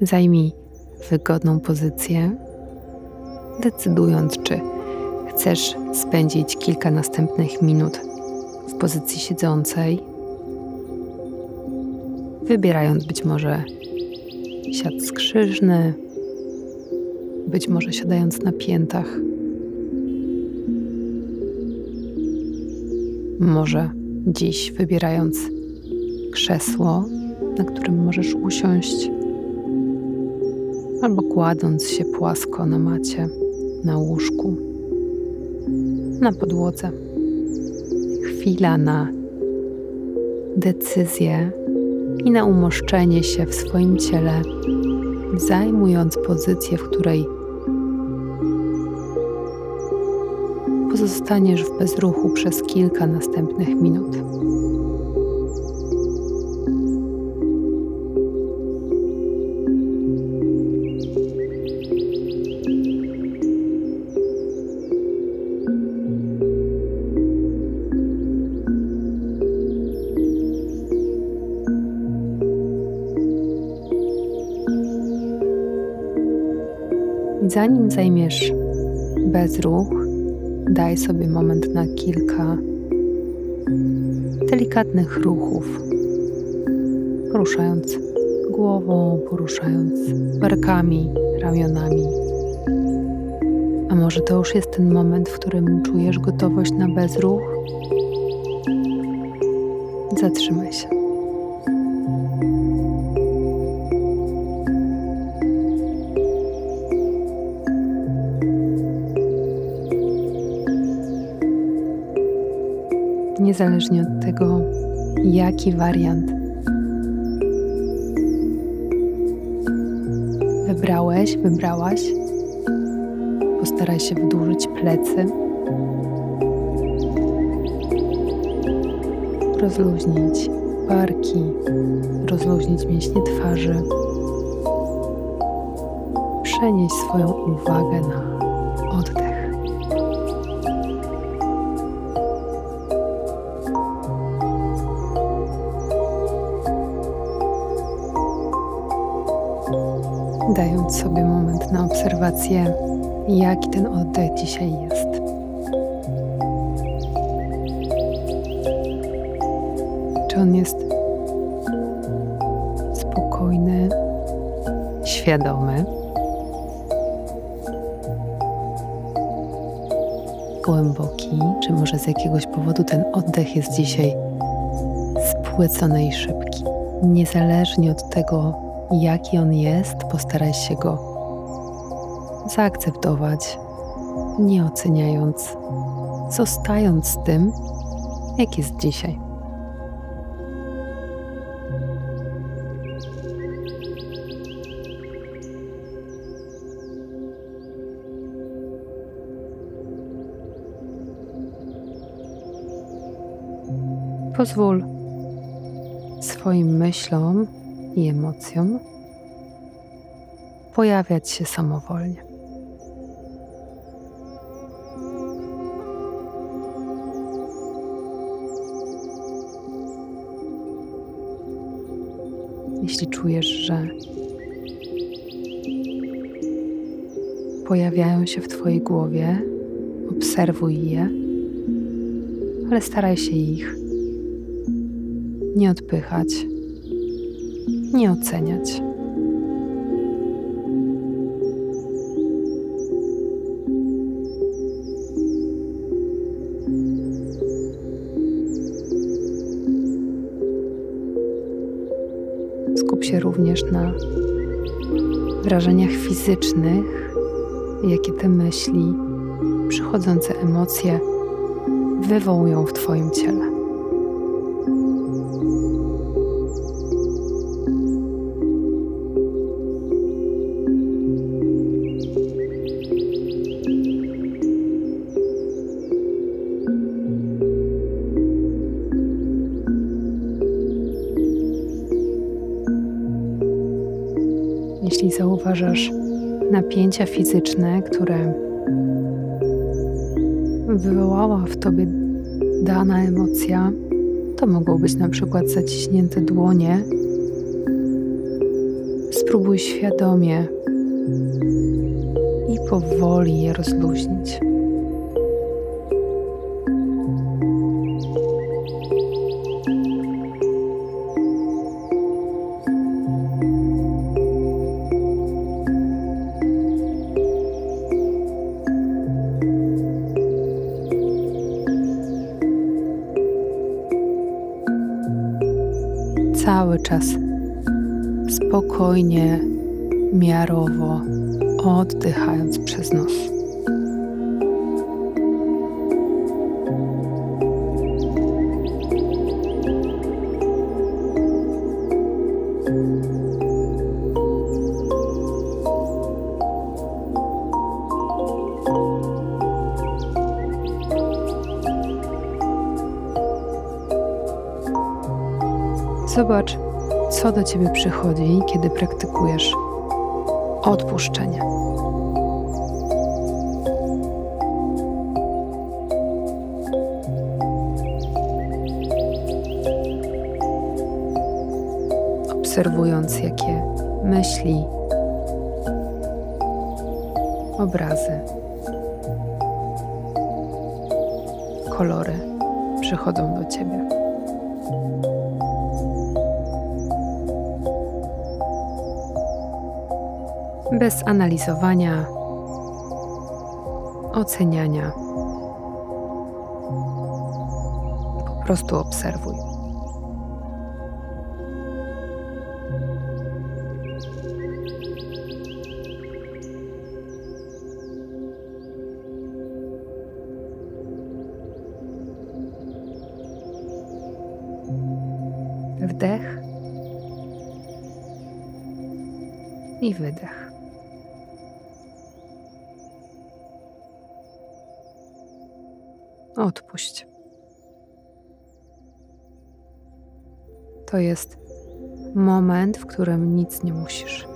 Zajmij wygodną pozycję, decydując, czy chcesz spędzić kilka następnych minut w pozycji siedzącej, wybierając być może siad skrzyżny, być może siadając na piętach. Może dziś wybierając krzesło, na którym możesz usiąść, albo kładąc się płasko na macie, na łóżku, na podłodze. Chwila na decyzję i na umoszczenie się w swoim ciele, zajmując pozycję, w której pozostaniesz w bezruchu przez kilka następnych minut. Zanim zajmiesz bezruch, Daj sobie moment na kilka delikatnych ruchów, poruszając głową, poruszając barkami, ramionami. A może to już jest ten moment, w którym czujesz gotowość na bezruch? Zatrzymaj się. Niezależnie od tego, jaki wariant wybrałeś, wybrałaś. Postaraj się wdłużyć plecy, rozluźnić barki, rozluźnić mięśnie twarzy, przenieść swoją uwagę na dając sobie moment na obserwację, jaki ten oddech dzisiaj jest. Czy on jest spokojny, świadomy, głęboki, czy może z jakiegoś powodu ten oddech jest dzisiaj spłycony i szybki. Niezależnie od tego, jaki on jest, postaraj się go zaakceptować, nie oceniając, zostając z tym, jak jest dzisiaj. Pozwól swoim myślom i emocjom pojawiać się samowolnie. Jeśli czujesz, że pojawiają się w Twojej głowie, obserwuj je, ale staraj się ich nie odpychać nie oceniać. Skup się również na wrażeniach fizycznych, jakie te myśli, przychodzące emocje wywołują w Twoim ciele. Zauważasz napięcia fizyczne, które wywołała w tobie dana emocja, to mogą być na przykład zaciśnięte dłonie, Spróbuj świadomie i powoli je rozluźnić. Cały czas spokojnie, miarowo oddychając przez nos. Zobacz, co do ciebie przychodzi, kiedy praktykujesz odpuszczenie. Obserwując, jakie myśli, obrazy, kolory przychodzą do ciebie. Bez analizowania, oceniania. Po prostu obserwuj. Wdech i wydech. Odpuść. To jest moment, w którym nic nie musisz.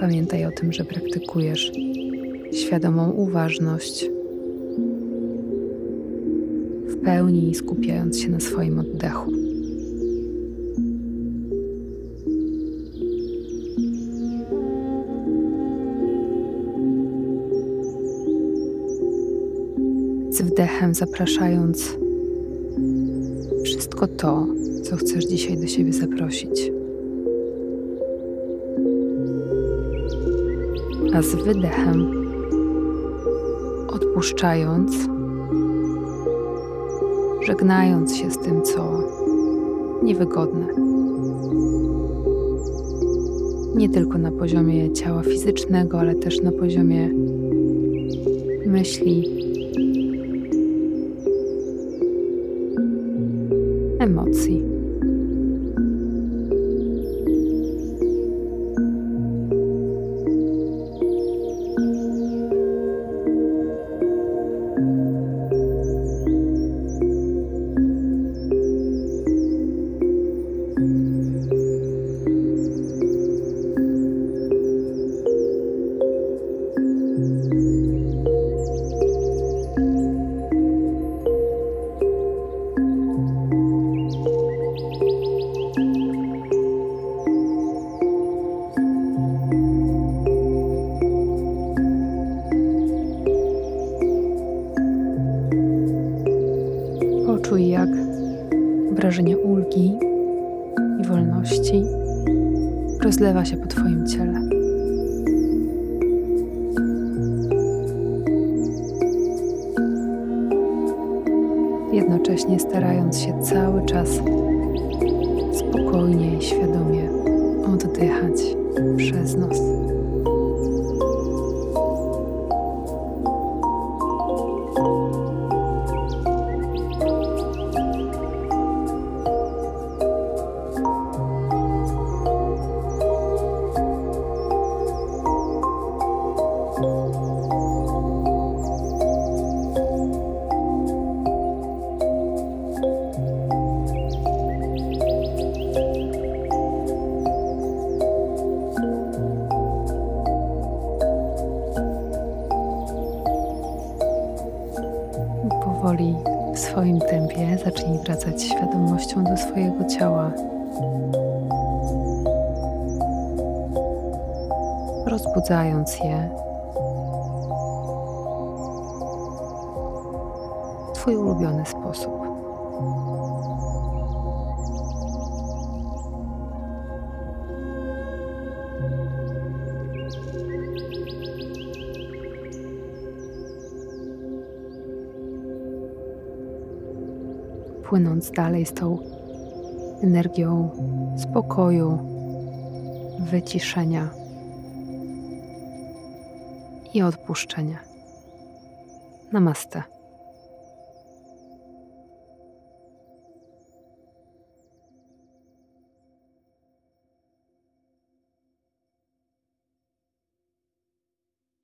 Pamiętaj o tym, że praktykujesz świadomą uważność, w pełni skupiając się na swoim oddechu. Z wdechem zapraszając wszystko to, co chcesz dzisiaj do siebie zaprosić. A z wydechem odpuszczając, żegnając się z tym, co niewygodne. Nie tylko na poziomie ciała fizycznego, ale też na poziomie myśli, emocji. Wrażenie ulgi i wolności rozlewa się po Twoim ciele. Jednocześnie starając się cały czas spokojnie i świadomie oddychać przez nos. Powoli w swoim tempie zacznij wracać świadomością do swojego ciała. Rozbudzając je w Twój ulubiony sposób. Płynąc dalej z tą energią spokoju, wyciszenia i odpuszczenia. Namaste.